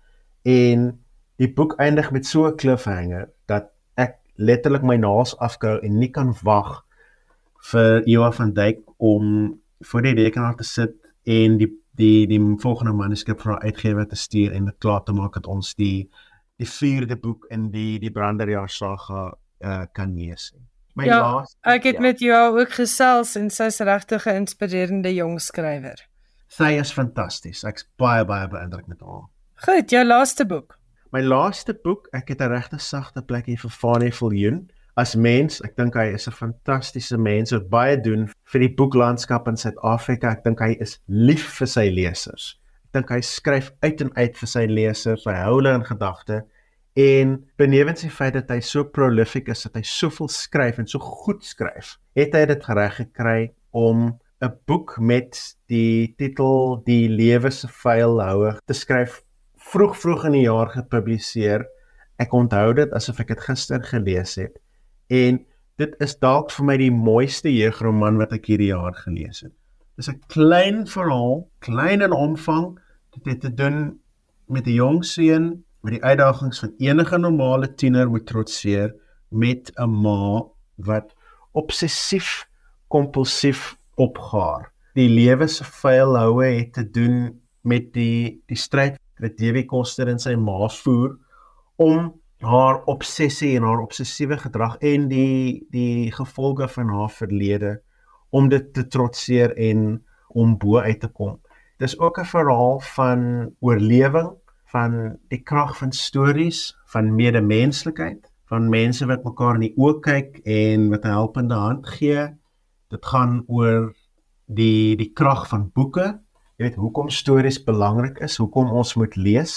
S4: En die boek eindig met so 'n cliffhanger letterlik my naels afkou en nie kan wag vir Johan van Dijk om voor die rekenaar te sit en die die die volgende manuskrip vir uitgewer te stuur en dit klaar te maak dat ons die die vierde boek in die die Branderjaar saga uh, kan lees. My
S1: Ja,
S4: laaste
S1: Ek het
S4: ja,
S1: met jou ook gesels en sy's regtig 'n inspirerende jong skrywer.
S4: sy is fantasties. Ek's baie baie beïndruk met haar.
S1: Goed, jou laaste boek.
S4: My laaste boek, ek het 'n regte sagte plek hier vir Fanie Viljoen. As mens, ek dink hy is 'n fantastiese mens wat baie doen vir die boeklandskap in Suid-Afrika. Ek dink hy is lief vir sy lesers. Ek dink hy skryf uit en uit vir sy lesers. Hy hou hulle in gedagte en benewens die feit dat hy so prolific is, dat hy soveel skryf en so goed skryf, het hy dit reg gekry om 'n boek met die titel Die lewe se vuilhouer te skryf vroeg vroeg in die jaar gepubliseer. Ek onthou dit asof ek dit gister gelees het en dit is dalk vir my die mooiste jeugroman wat ek hierdie jaar gelees het. Dis 'n klein verhaal, klein in omvang, dit het te doen met 'n jong seun met die uitdagings van enige normale tiener moet trotseer met 'n ma wat obsessief kompulsief opgaar. Die lewe se vuilhoue het te doen met die die stryd wat Dewi Koster en sy ma voer om haar obsessie en haar obsessiewe gedrag en die die gevolge van haar verlede om dit te trotseer en om bo uit te kom. Dis ook 'n verhaal van oorlewing, van die krag van stories, van medemenslikheid, van mense wat mekaar in die oë kyk en wat 'n helpende hand gee. Dit gaan oor die die krag van boeke. Jy weet hoekom stories belangrik is, hoekom ons moet lees,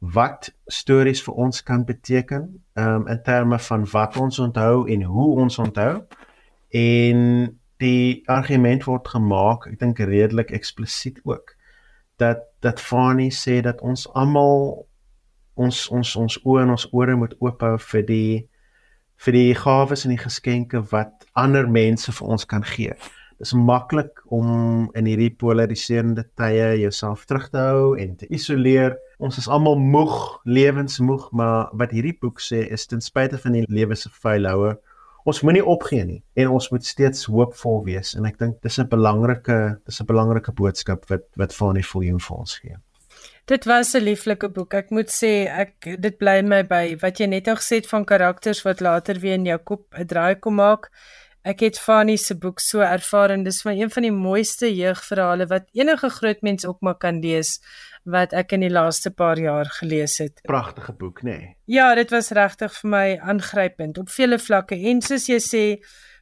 S4: wat stories vir ons kan beteken, um in terme van wat ons onthou en hoe ons onthou. En die argument word gemaak, ek dink redelik eksplisiet ook, dat dat Fani sê dat ons almal ons ons ons oë en ons ore moet oop hou vir die vir die gawes en die geskenke wat ander mense vir ons kan gee. Dis maklik om in hierdie polariserende tye jouself terug te hou en te isoleer. Ons is almal moeg, lewensmoeg, maar wat hierdie boek sê is ten spyte van die lewe se vuilhoue, ons moenie opgee nie en ons moet steeds hoopvol wees en ek dink dis 'n belangrike dis 'n belangrike boodskap wat wat Fanie Viljoen vir ons gee.
S1: Dit was 'n lieflike boek. Ek moet sê ek dit bly my by wat jy net al gesê het van karakters wat later weer in jou kop 'n draai kom maak. Ek het Fanny se boek so ervaar en dis vir een van die mooiste jeugverhale wat enige groot mens ook maar kan lees wat ek in die laaste paar jaar gelees het.
S4: Pragtige boek, nê? Nee.
S1: Ja, dit was regtig vir my aangrypend op vele vlakke en soos jy sê,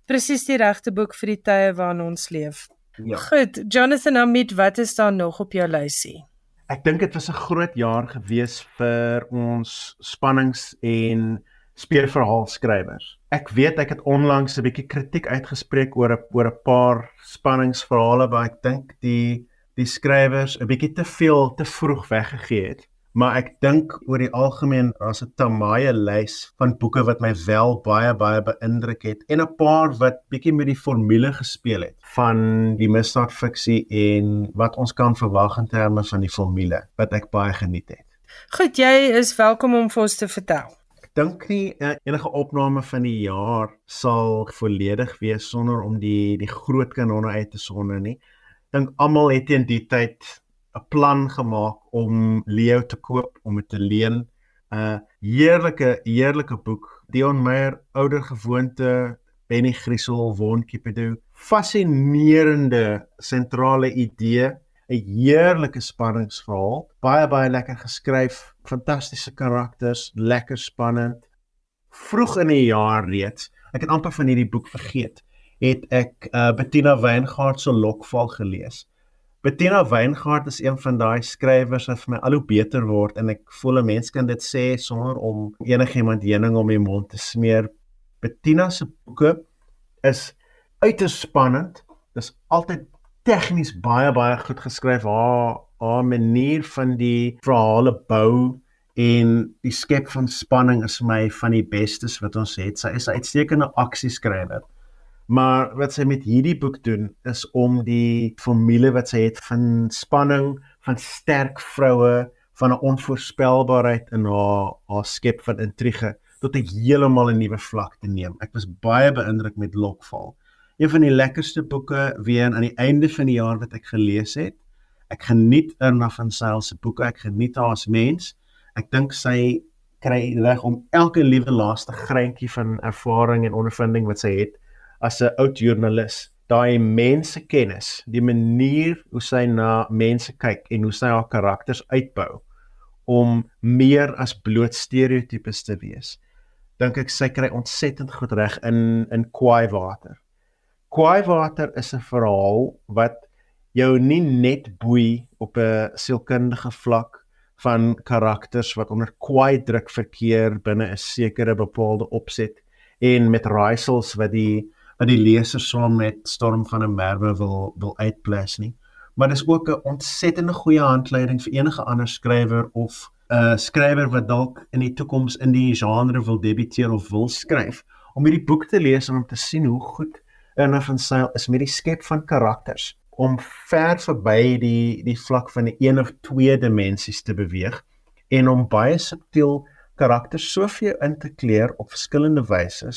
S1: presies die regte boek vir die tye waarin ons leef.
S4: Ja.
S1: Goed, Jonathan Hamid, wat is daar nog op jou lysie?
S4: Ek dink dit was 'n groot jaar gewees vir ons spannings en speurverhaalskrywers. Ek weet ek het onlangs 'n bietjie kritiek uitgespreek oor 'n oor 'n paar spanningsverhale waar ek dink die die skrywers 'n bietjie te veel te vroeg weggegee het. Maar ek dink oor die algemeen as 'n tamaie lys van boeke wat my wel baie baie beïndruk het en 'n paar wat bietjie met die formule gespeel het van die misdaadfiksie en wat ons kan verwag in terme van die formule wat ek baie geniet het.
S1: Goed, jy is welkom om vir ons te vertel.
S4: Dink nie uh, enige opname van die jaar sal volledig wees sonder om die die groot kanonne uit te sonder nie. Dink almal het teen die tyd 'n plan gemaak om Leo te koop, om dit te leen. 'n uh, Heerlike heerlike boek. Dion Meyer, ouer gewoonte, Benny Griesel, Won Kipedo. Fascinerende sentrale idee 'n heerlike spanningsverhaal, baie baie lekker geskryf, fantastiese karakters, lekker spannend. Vroeg in die jaar reeds, ek het amper van hierdie boek vergeet, het ek uh, Bettina Weingart se Lokval gelees. Bettina Weingart is een van daai skrywers wat vir my al hoe beter word en ek voel 'n mens kan dit sê sonder om enigiemand heuning om die mond te smeer. Bettina se boeke is uiters spannend. Dis altyd tegnies baie baie goed geskryf. Haar haar manier van die verhale bou en die skep van spanning is vir my van die bestes wat ons het. Sy is 'n uitstekende aksieskrywer. Maar wat sy met hierdie boek doen is om die formule wat sy het van spanning, van sterk vroue, van 'n onvoorspelbaarheid in haar haar skep van intrige tot 'n heeltemal 'n nuwe vlak te neem. Ek was baie beïndruk met Lokval. Een van die lekkerste boeke weer aan die einde van die jaar wat ek gelees het. Ek geniet Irna van Sail se boeke. Ek geniet haar as mens. Ek dink sy kry reg om elke liewe laaste greintjie van ervaring en ondervinding wat sy het as 'n oud joernalis, daai mensekennis, die manier hoe sy na mense kyk en hoe sy haar karakters uitbou om meer as bloot stereotypes te wees. Dink ek sy kry ontsettend goed reg in in Kwaai Water. Kwaai Water is 'n verhaal wat jou nie net boei op 'n sielkundige vlak van karakters wat onder kwaai druk verkeer binne 'n sekere bepaalde opset en met raaisels wat die wat die leser saam met Storm van 'n Merwe wil wil uitplas nie. Maar dis ook 'n ontsettende goeie handleiding vir enige ander skrywer of 'n uh, skrywer wat dalk in die toekoms in die genre wil debuteer of wil skryf om hierdie boek te lees en om te sien hoe goed Erna van Sail is met die skep van karakters om ver verby die die vlak van die een of twee dimensies te beweeg en om baie subtiel karakters so vir jou in te kleur op verskillende wyse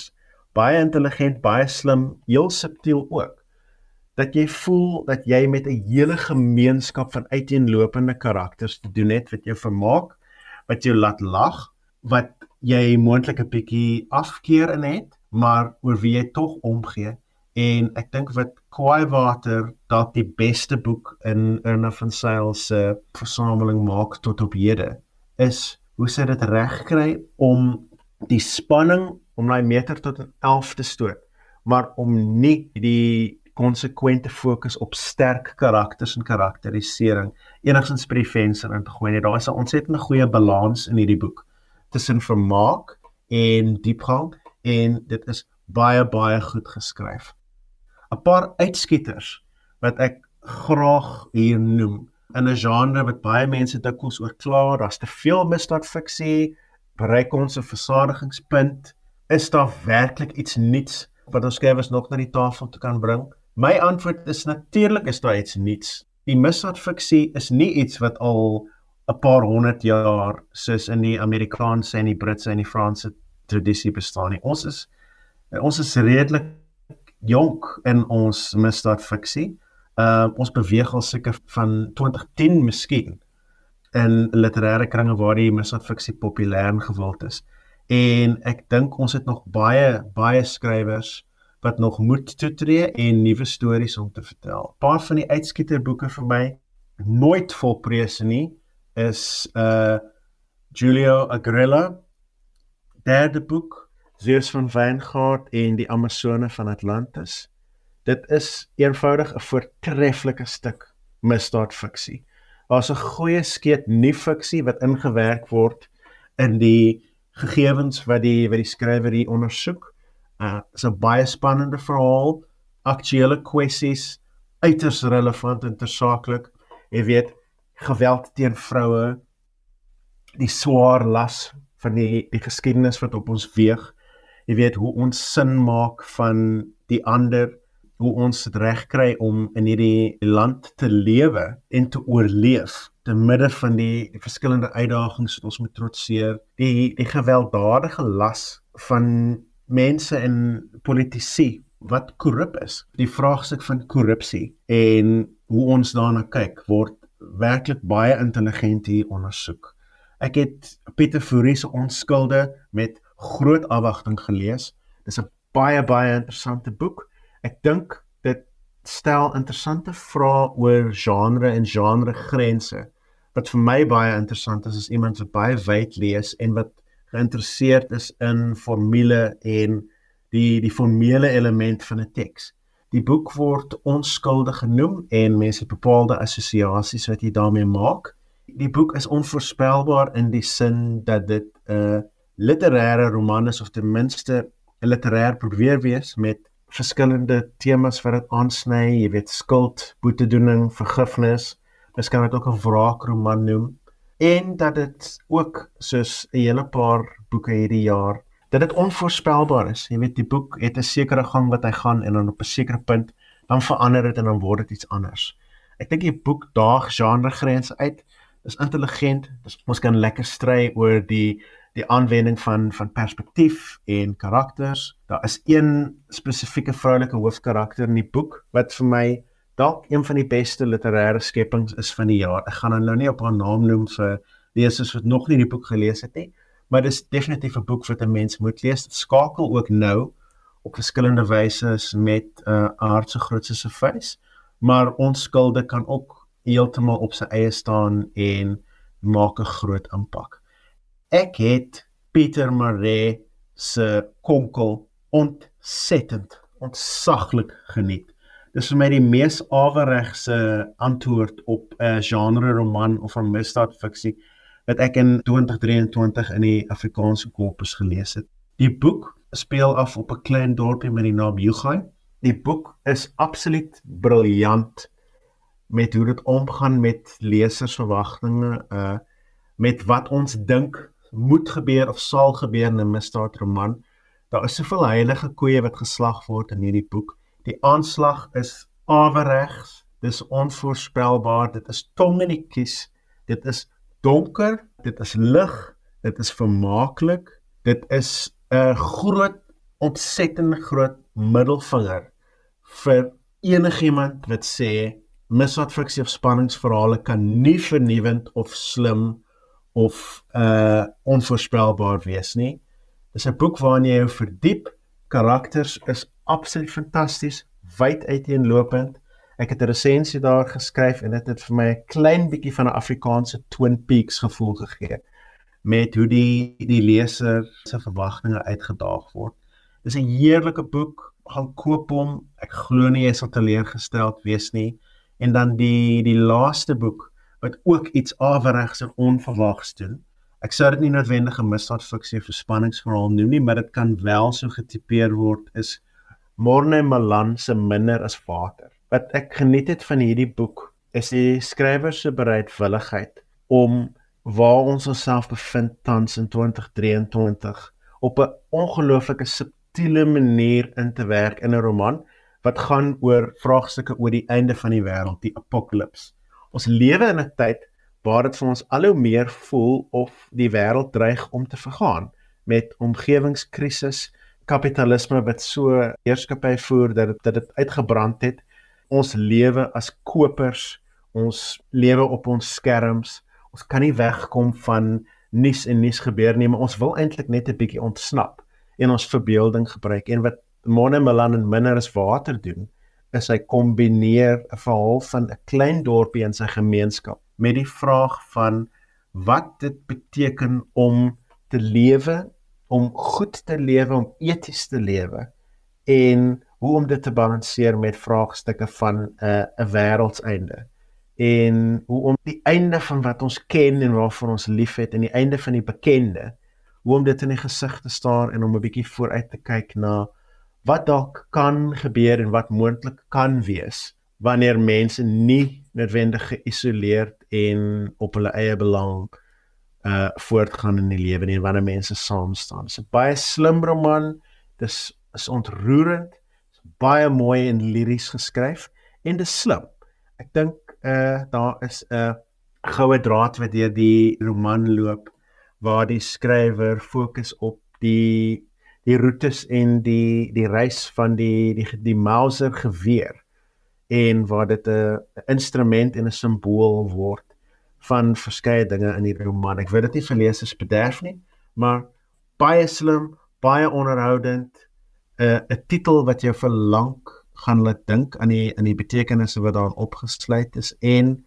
S4: baie intelligent baie slim heel subtiel ook dat jy voel dat jy met 'n hele gemeenskap van uiteenlopende karakters te doen het wat jou vermaak wat jou laat lag wat jy moontlik 'n bietjie afkeer in het maar oor wie jy tog omgee en ek dink wat Kwaai Water dalk die beste boek in Erna van Sail se versameling maak tot op hede is hoe sy dit reg kry om die spanning om daai meter tot 11 te stoot maar om nie die konsekwente fokus op sterk karakters en karakterisering enigstens by die venster in te gooi nie. Daar is 'n ontsettende goeie balans in hierdie boek tussen vermaak en diepgang en dit is baie baie goed geskryf 'n paar uitskieters wat ek graag hier noem in 'n genre wat baie mense dikwels oor kla, daar's te veel misdaadfiksie, bereik ons 'n versadigingspunt, is daar werklik iets nuuts wat ons skrywers nog na die tafel te kan bring? My antwoord is natuurlik is daar iets nuuts. Die misdaadfiksie is nie iets wat al 'n paar honderd jaar soos in die Amerikaanse en die Britse en die Franse tradisie bestaan nie. Ons is ons is redelik jonk in ons misdaadfiksie. Uh ons beweeg al seker van 2010 miskien in literêre kringe waar die misdaadfiksie populêr gewild is. En ek dink ons het nog baie baie skrywers wat nog moet toetree en nuwe stories om te vertel. Paar van die uitskieterboeke vir my nooit volprese nie is uh Julio Agrella derde boek Zeus van Weingart en die Amazone van Atlantis. Dit is eenvoudig 'n voortreffelike stuk misdaadfiksie. Daar's 'n goeie skeet nuwe fiksie wat ingewerk word in die gegevens wat die wat die skrywer hier ondersoek. Uh is 'n baie spannende verhaal, aktuelle kwessies, uiters relevant en tersaaklik. Jy weet, geweld teen vroue, die swaar las van die die geskiedenis wat op ons weeg jy weet hoe ons sin maak van die ander hoe ons dit reg kry om in hierdie land te lewe en te oorleef te midde van die, die verskillende uitdagings wat ons moet trotseer. Die die gewelddadige las van mense en politici wat korrup is. Die vraagstuk van korrupsie en hoe ons daarna kyk word werklik baie intelligent hier ondersoek. Ek het Pieter Fourie se onskulde met groot afwagting gelees. Dis 'n baie baie interessante boek. Ek dink dit stel interessante vrae oor genre en genre grense. Wat vir my baie interessant is as iemand wat baie wyd lees en wat geïnteresseerd is in formule en die die formele element van 'n teks. Die boek word onskuldig genoem en mense bepaalde assosiasies wat jy daarmee maak. Die boek is onvoorspelbaar in die sin dat dit 'n uh, literêre roman is of ten minste 'n literêr probeer wees met verskillende temas wat dit aansny, jy weet skuld, boetedoening, vergifnis. Dis kan dit ook 'n wraakroman noem en dat dit ook soos 'n hele paar boeke hierdie jaar dat dit onvoorspelbaar is. Jy weet die boek het 'n sekere gang wat hy gaan en dan op 'n sekere punt dan verander dit en dan word dit iets anders. Ek dink die boek daag genregrense uit. Dis intelligent. Dis ons kan lekker stry oor die die aanwending van van perspektief en karakters. Daar is een spesifieke vroulike hoofkarakter in die boek wat vir my dalk een van die beste literêre skepings is van die jaar. Ek gaan nou nie op haar naam noem vir lesers wat nog nie die boek gelees het nie, maar dis definitief 'n boek wat 'n mens moet lees. Dit skakel ook nou op verskillende wyse met 'n uh, aardse grootse se face, maar ons skulde kan ook heeltemal op sy eie staan en maak 'n groot impak. Ek het Pieter Maree se konkel ontsettend ontsaglik geniet. Dis vir my die mees aweregse antwoord op 'n genre roman of 'n misdaadfiksie wat ek in 2023 in die Afrikaanse korpus gelees het. Die boek speel af op 'n klein dorpie met die naam Jugai. Die boek is absoluut briljant met hoe dit omgaan met lesersverwagtinge, uh met wat ons dink moet gebeur of sal gebeur in 'n misdaadroman. Daar is soveel heilige koeie wat geslag word in hierdie boek. Die aanslag is averegs, dis onvoorspelbaar, dit is tong in die kies. Dit is donker, dit is lig, dit is vermaaklik. Dit is 'n groot ontsettend groot middelvinger vir enigiemand wat sê misdaadfiksie of spanningsverhale kan nie vernuwend of slim of uh onvoorspelbaar wees nie. Dis 'n boek waarin jy jou verdiep. Karakters is absoluut fantasties, wyd uiteenlopend. Ek het 'n resensie daar geskryf en dit het, het vir my 'n klein bietjie van 'n Afrikaanse Twin Peaks gevoel gegee met hoe die die leser se verwagtinge uitgedaag word. Dis 'n heerlike boek. Gaan koop hom. Ek glo nie jy sal teleurgesteld wees nie. En dan die die laaste boek wat ook iets averegs en onverwags doen ek sou dit nie noodwendig 'n misdaadfiksie of spanningsverhaal noem nie, maar dit kan wel so getipeer word is Morne Malan se minder as water. Wat ek geniet het van hierdie boek is die skrywer se bereidwilligheid om waar ons onsself bevind tans in 2023 op 'n ongelooflike subtiele manier in te werk in 'n roman wat gaan oor vraagstukke oor die einde van die wêreld, die apokalips. Ons lewe in 'n tyd waar dit vir ons al hoe meer voel of die wêreld dreig om te vergaan met omgewingskrisis, kapitalisme wat so heerskappy voer dat dit dat dit uitgebrand het. Ons lewe as kopers, ons lewe op ons skerms. Ons kan nie wegkom van nuus en nuus gebeur nie, maar ons wil eintlik net 'n bietjie ontsnap en ons verbeelding gebruik. En wat Mone Milan en minder as water doen, is hy kombineer 'n verhaal van 'n klein dorpie in sy gemeenskap met die vraag van wat dit beteken om te lewe, om goed te lewe, om eties te lewe en hoe om dit te balanseer met vraagstukke van 'n uh, 'n wêreldseinde en hoe om die einde van wat ons ken en waarvan ons liefhet en die einde van die bekende hoe om dit in die gesig te staar en om 'n bietjie vooruit te kyk na wat dalk kan gebeur en wat moontlik kan wees wanneer mense nie noodwendig geïsoleerd en op hulle eie belang uh voortgaan in die lewe en wanneer mense saam staan. Dit is 'n baie slim roman. Dit is, ontroerend. Is baie mooi en liries geskryf en dit is slim. Ek dink uh daar is 'n goue draad wat deur die roman loop waar die skrywer fokus op die die roetes en die die reis van die die die Mauser geweer en waar dit 'n instrument en 'n simbool word van verskeie dinge in die roman. Ek weet dit nie vir lesers bederf nie, maar baie slim, baie onderhoudend, 'n uh, 'n titel wat jou vir lank gaan laat dink aan die in die betekenisse wat daarin opgesluit is en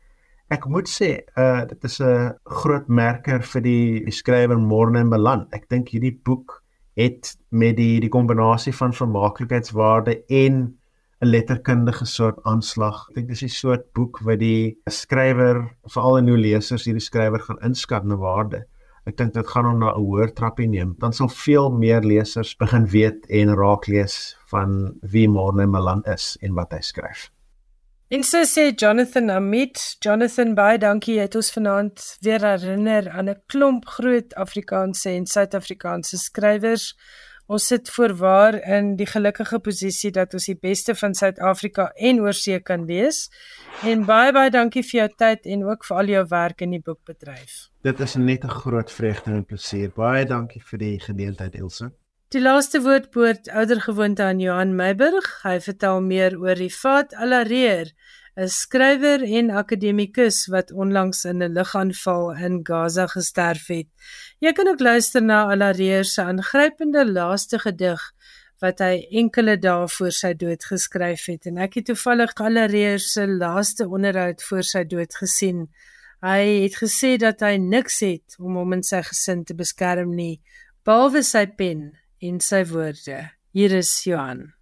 S4: ek moet sê, uh dit is 'n groot merker vir die, die skrywer Morne en Belan. Ek dink hierdie boek het met die die kombinasie van vermaaklikheidswaarde en 'n letterkundige soort aanslag. Ek dink dis 'n soort boek wat die skrywer, veral in nuwe lesers, hierdie skrywer gaan inskat na waarde. Ek dink dit gaan hom na 'n hoër trappie neem. Dan sal veel meer lesers begin weet en raak lees van wie Morne Malan is en wat hy skryf.
S1: En so sê Jonathan Amit, Jonathan baie dankie het ons vanaand weer herinner aan 'n klomp groot Afrikaanse en Suid-Afrikaanse skrywers Ons sit voorwaar in die gelukkige posisie dat ons die beste van Suid-Afrika en oorsee kan lees. En baie baie dankie vir jou tyd en ook vir al jou werk in die boekbedryf.
S4: Dit is net 'n groot vreugde en plesier. Baie dankie vir die geleentheid Elsje.
S1: Die laaste woord behoort ouer gewoonte aan Johan Meiburg. Hy vertel meer oor die Vat Alareer, 'n skrywer en akademikus wat onlangs in 'n lugaanval in Gaza gesterf het. Jy kan ook luister na Alareer se aangrypende laaste gedig wat hy enkele dae voor sy dood geskryf het en ek het toevallig Alareer se laaste onderhoud voor sy dood gesien. Hy het gesê dat hy niks het om hom en sy gesin te beskerm nie, behalwe sy pen en sy woorde. Hier is Johan.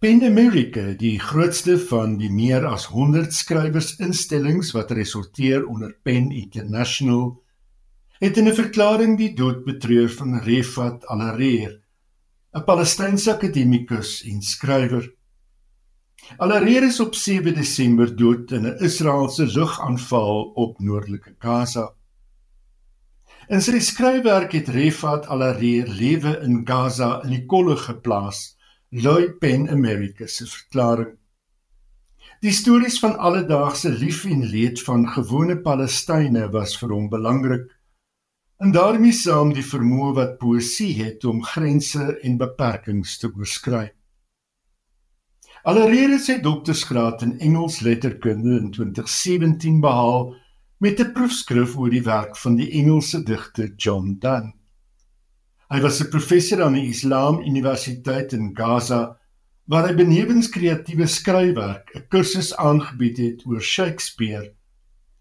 S2: Pen America, die grootste van die meer as 100 skrywersinstellings wat resulteer onder Pen International, het in 'n verklaring die dood betreur van Refat Alareer, 'n Palestynse akademikus en skrywer. Alareer is op 7 Desember dood in 'n Israeliese lugaanval op noordelike Gaza. In sy skryfwerk het Refat Alareer lewe in Gaza in die kolle geplaas Lloyd Pen America se verklaring. Die stories van alledaagse lief en leed van gewone Palestynë was vir hom belangrik. En daarmee saam die vermoë wat poësie het om grense en beperkings te oorskry. Alreeds het sy doktorsgraad in Engels letterkunde in 2017 behaal met 'n proefskrif oor die werk van die Engelse digter John Donne. Hy was 'n professor aan die Islam Universiteit in Gaza waar hy benewens kreatiewe skryfwerk 'n kursus aangebied het oor Shakespeare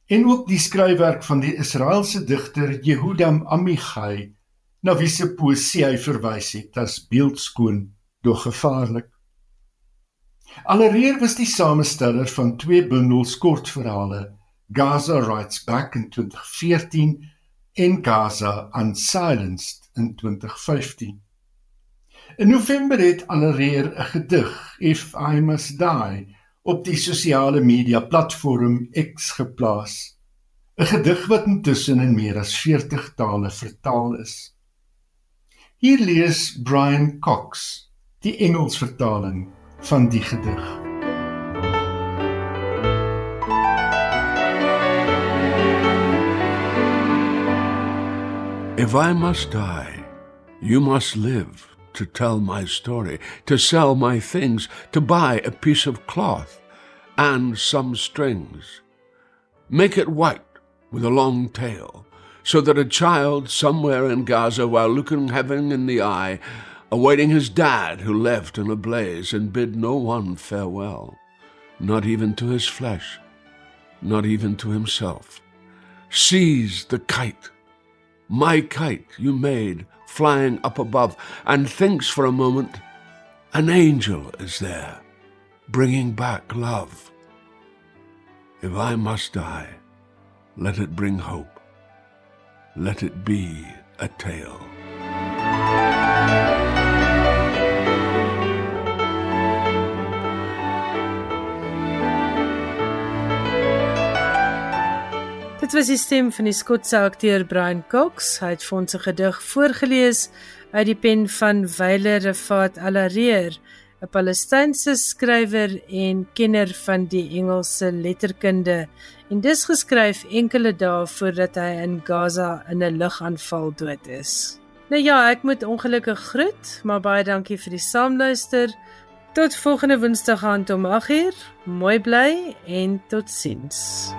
S2: en ook die skryfwerk van die Israeliese digter Yehuda Amichai na wie se poesie hy verwys het as beeldskoon dog gevaarlik. Allereer was die samesteller van twee bundels kortverhale Gaza Writes Back in 2014 en Gaza Unsilenced in 2015. In November het Allereer 'n gedig, If I Must Die, op die sosiale media platform X geplaas. 'n Gedig wat intussen in meer as 40 tale vertaal is. Hier lees Brian Cox die Engels vertaling van die gedig.
S5: If I must die, you must live to tell my story, to sell my things, to buy a piece of cloth and some strings. Make it white with a long tail, so that a child somewhere in Gaza, while looking heaven in the eye, awaiting his dad who left in a blaze and bid no one farewell, not even to his flesh, not even to himself, sees the kite my kite you made flying up above, and thinks for a moment an angel is there, bringing back love. If I must die, let it bring hope. Let it be a tale.
S1: Dit was die stem van die Skotse akteur Brian Cox. Hy het vir ons 'n gedig voorgeles uit die pen van Wyle Refat Alareer, 'n Palestynse skrywer en kenner van die Engelse letterkunde. En dis geskryf enkele dae voordat hy in Gaza in 'n lugaanval dood is. Nou ja, ek moet ongelukkig groet, maar baie dankie vir die saamluister. Tot volgende Woensdag aand om 8uur. Mooi bly en totsiens.